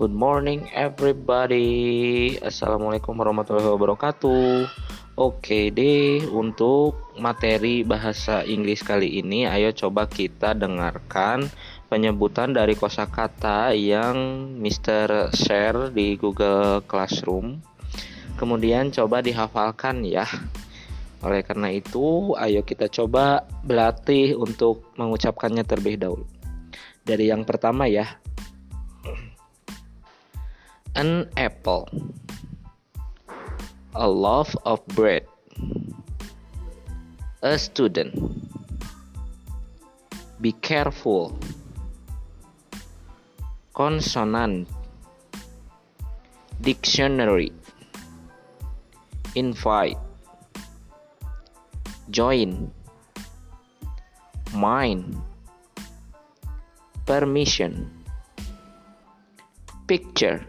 Good morning everybody Assalamualaikum warahmatullahi wabarakatuh Oke deh untuk materi bahasa Inggris kali ini Ayo coba kita dengarkan penyebutan dari kosakata yang Mr. share di Google Classroom Kemudian coba dihafalkan ya oleh karena itu, ayo kita coba berlatih untuk mengucapkannya terlebih dahulu. Dari yang pertama ya. An apple. A loaf of bread. A student. Be careful. Consonant. Dictionary. Invite join, mind, permission, picture,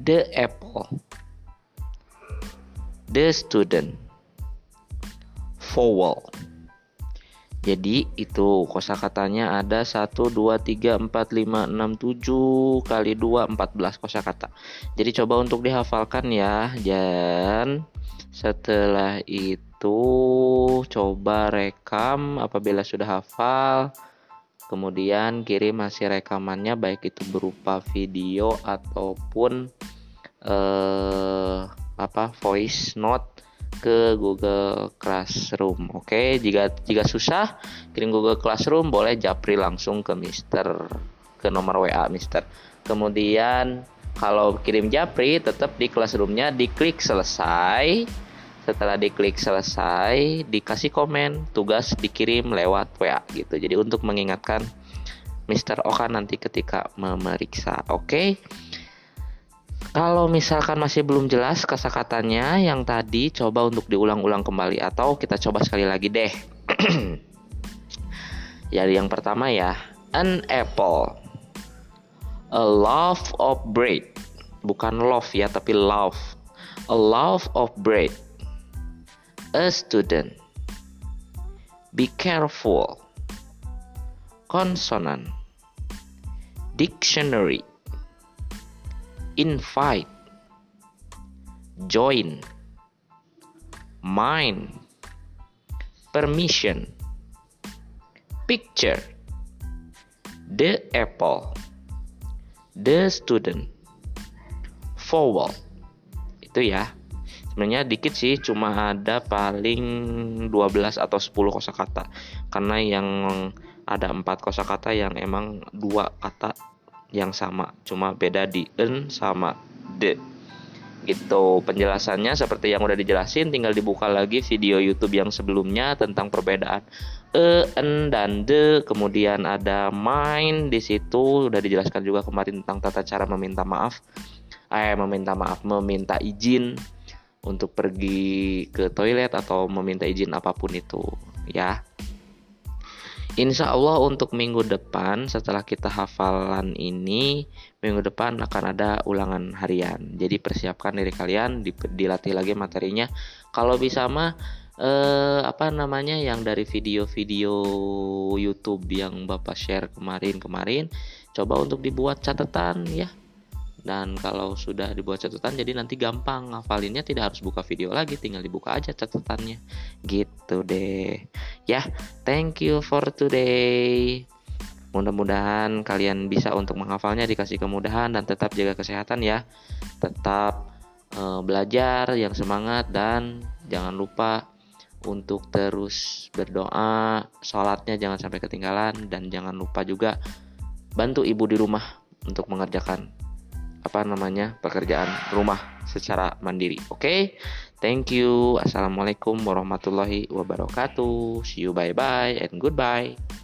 the apple, the student, vowel. Jadi itu kosakatanya ada 1 2 3 4 5 6 7 kali 2 14 kosakata. Jadi coba untuk dihafalkan ya. Dan setelah itu coba rekam apabila sudah hafal. Kemudian kirim hasil rekamannya baik itu berupa video ataupun eh, apa voice note ke Google Classroom. Oke, jika jika susah kirim Google Classroom boleh japri langsung ke Mister ke nomor WA Mister. Kemudian kalau kirim japri tetap di Classroomnya diklik selesai setelah diklik selesai dikasih komen tugas dikirim lewat WA gitu. Jadi untuk mengingatkan Mr. Oka nanti ketika memeriksa oke? Okay? kalau misalkan masih belum jelas kata-katanya yang tadi coba untuk diulang-ulang kembali atau kita coba sekali lagi deh. Jadi yang pertama ya an apple. A loaf of bread. Bukan love ya tapi love. A loaf of bread a student. Be careful. Consonant. Dictionary. Invite. Join. Mind. Permission. Picture. The apple. The student. Vowel. Itu ya sebenarnya dikit sih cuma ada paling 12 atau 10 kosakata. Karena yang ada empat kosakata yang emang dua kata yang sama. Cuma beda di en sama de. Gitu. Penjelasannya seperti yang udah dijelasin tinggal dibuka lagi video YouTube yang sebelumnya tentang perbedaan e en dan de. Kemudian ada main di situ. Udah dijelaskan juga kemarin tentang tata cara meminta maaf. Eh meminta maaf meminta izin untuk pergi ke toilet atau meminta izin apa pun itu ya. Insya Allah untuk minggu depan setelah kita hafalan ini minggu depan akan ada ulangan harian. Jadi persiapkan diri kalian dilatih lagi materinya. Kalau bisa mah eh, apa namanya yang dari video-video YouTube yang Bapak share kemarin-kemarin coba untuk dibuat catatan ya dan kalau sudah dibuat catatan jadi nanti gampang ngafalinnya tidak harus buka video lagi tinggal dibuka aja catatannya. Gitu deh. Ya thank you for today. Mudah-mudahan kalian bisa untuk menghafalnya dikasih kemudahan dan tetap jaga kesehatan ya. Tetap uh, belajar yang semangat dan jangan lupa untuk terus berdoa. Sholatnya jangan sampai ketinggalan dan jangan lupa juga bantu ibu di rumah untuk mengerjakan apa namanya pekerjaan rumah secara mandiri. Oke, okay? thank you. Assalamualaikum warahmatullahi wabarakatuh. See you bye bye and goodbye.